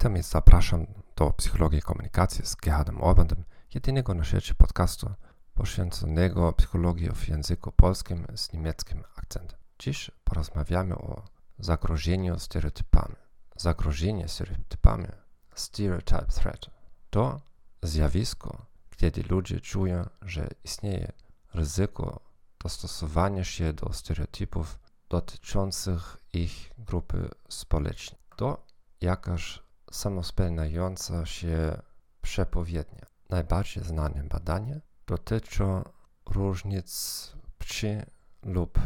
Witam i zapraszam do Psychologii Komunikacji z Gerhardem Orbandem, jedynego na świecie podcastu poświęconego psychologii w języku polskim z niemieckim akcentem. Dziś porozmawiamy o zagrożeniu stereotypami. Zagrożenie stereotypami, stereotype threat, to zjawisko, kiedy ludzie czują, że istnieje ryzyko dostosowania się do stereotypów dotyczących ich grupy społecznej. To jakaż samospełniająca się przepowiednia. Najbardziej znane badania dotyczą różnic płci lub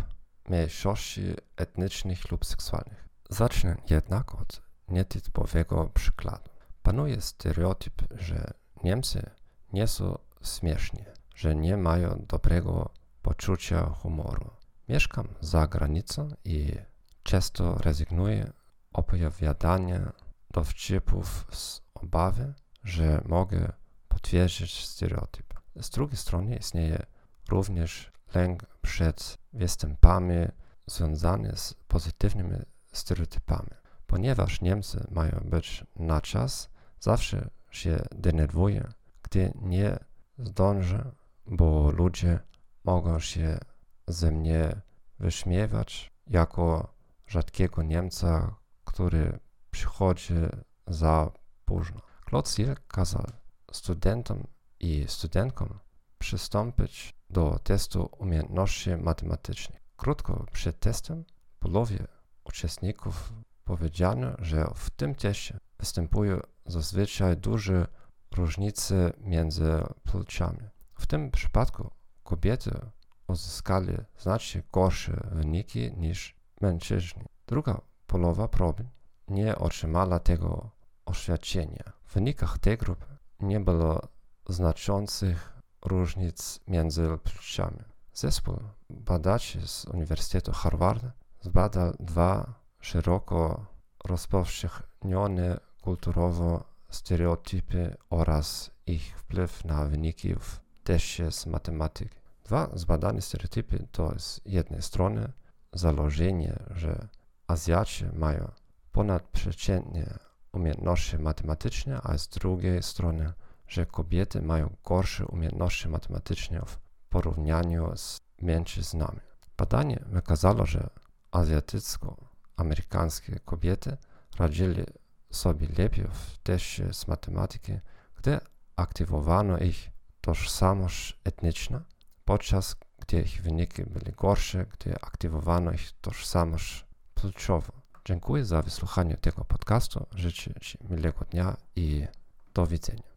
mniejszości etnicznych lub seksualnych. Zacznę jednak od nietypowego przykładu. Panuje stereotyp, że Niemcy nie są śmieszni, że nie mają dobrego poczucia humoru. Mieszkam za granicą i często rezygnuję opowiadania dowcipów z obawy, że mogę potwierdzić stereotyp. Z drugiej strony istnieje również lęk przed występami związany z pozytywnymi stereotypami. Ponieważ Niemcy mają być na czas, zawsze się denerwuję, gdy nie zdążę, bo ludzie mogą się ze mnie wyśmiewać jako rzadkiego Niemca, który przychodzi za późno. Claude kazał studentom i studentkom przystąpić do testu umiejętności matematycznych. Krótko przed testem połowie uczestników powiedziano, że w tym teście występują zazwyczaj duże różnice między płciami. W tym przypadku kobiety uzyskali znacznie gorsze wyniki niż mężczyźni. Druga połowa proby nie otrzymała tego oświadczenia. W wynikach tej grupy nie było znaczących różnic między płciami. Zespół badaczy z Uniwersytetu Harvard zbadał dwa szeroko rozpowszechnione kulturowo stereotypy oraz ich wpływ na wyniki w teście z matematyki. Dwa zbadane stereotypy to z jednej strony założenie, że Azjaci mają ponadprzeciętnie umiejętności matematyczne, a z drugiej strony, że kobiety mają gorsze umiejętności matematyczne w porównaniu z mężczyznami. Badanie wykazało, że azjatycko-amerykańskie kobiety radzili sobie lepiej w teście z matematyki, gdy aktywowano ich tożsamość etniczna, podczas gdy ich wyniki były gorsze, gdy aktywowano ich tożsamość płciową. Dziękuję za wysłuchanie tego podcastu. Życzę Ci miłego dnia i do widzenia.